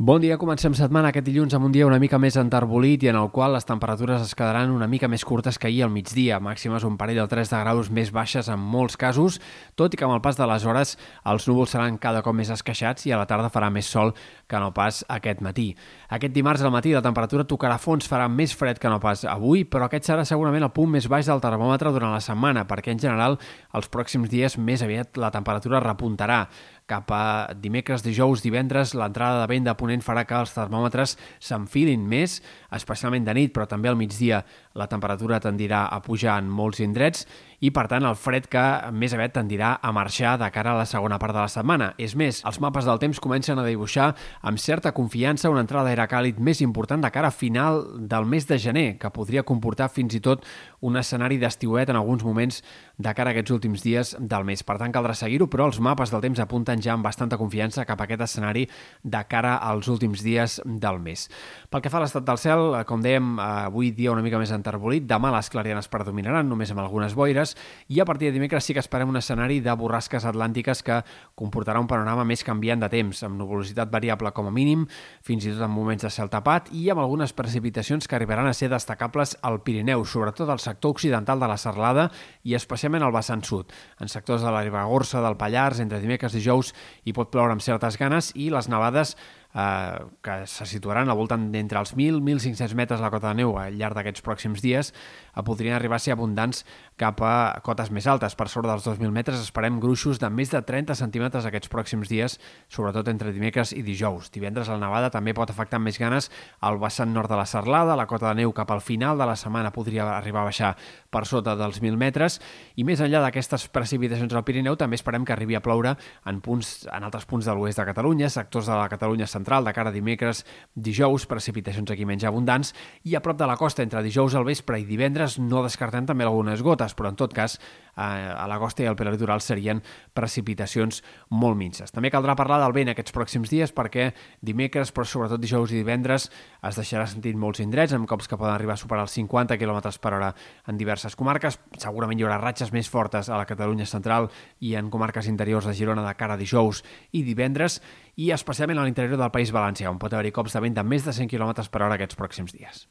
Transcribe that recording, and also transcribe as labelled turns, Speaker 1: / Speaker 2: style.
Speaker 1: Bon dia, comencem setmana aquest dilluns amb un dia una mica més enterbolit i en el qual les temperatures es quedaran una mica més curtes que ahir al migdia, màximes un parell o tres de graus més baixes en molts casos, tot i que amb el pas de les hores els núvols seran cada cop més esqueixats i a la tarda farà més sol que no pas aquest matí. Aquest dimarts al matí la temperatura tocarà fons, farà més fred que no pas avui, però aquest serà segurament el punt més baix del termòmetre durant la setmana, perquè en general els pròxims dies més aviat la temperatura repuntarà cap a dimecres, dijous, divendres, l'entrada de vent de ponent farà que els termòmetres s'enfilin més, especialment de nit, però també al migdia la temperatura tendirà a pujar en molts indrets i, per tant, el fred que més aviat tendirà a marxar de cara a la segona part de la setmana. És més, els mapes del temps comencen a dibuixar amb certa confiança una entrada d'aire càlid més important de cara a final del mes de gener, que podria comportar fins i tot un escenari d'estiuet en alguns moments de cara a aquests últims dies del mes. Per tant, caldrà seguir-ho, però els mapes del temps apunten ja amb bastanta confiança cap a aquest escenari de cara als últims dies del mes. Pel que fa a l'estat del cel, com dèiem, avui dia una mica més enterbolit, demà les clarianes predominaran, només amb algunes boires, i a partir de dimecres sí que esperem un escenari de borrasques atlàntiques que comportarà un panorama més canviant de temps, amb nuvolositat variable com a mínim, fins i tot en moments de cel tapat i amb algunes precipitacions que arribaran a ser destacables al Pirineu, sobretot al sector occidental de la Serlada i especialment al vessant sud. En sectors de la Ribagorça, del Pallars, entre dimecres i dijous hi pot ploure amb certes ganes i les nevades eh, que se situaran al voltant d'entre els 1.000-1.500 metres a la cota de neu al llarg d'aquests pròxims dies, eh, podrien arribar a ser abundants cap a cotes més altes. Per sobre dels 2.000 metres esperem gruixos de més de 30 centímetres aquests pròxims dies, sobretot entre dimecres i dijous. Divendres la nevada també pot afectar més ganes al vessant nord de la Serlada, la cota de neu cap al final de la setmana podria arribar a baixar per sota dels 1.000 metres i més enllà d'aquestes precipitacions al Pirineu també esperem que arribi a ploure en, punts, en altres punts de l'oest de Catalunya, sectors de la Catalunya de cara a dimecres, dijous, precipitacions aquí menys abundants, i a prop de la costa entre dijous al vespre i divendres no descartem també algunes gotes, però en tot cas a la costa i al prelitoral serien precipitacions molt minces. També caldrà parlar del vent aquests pròxims dies perquè dimecres, però sobretot dijous i divendres, es deixarà sentir molts indrets amb cops que poden arribar a superar els 50 km per hora en diverses comarques. Segurament hi haurà ratxes més fortes a la Catalunya central i en comarques interiors de Girona de cara a dijous i divendres i especialment a l'interior del País Valencià, on pot haver-hi cops de vent de més de 100 km per hora aquests pròxims dies.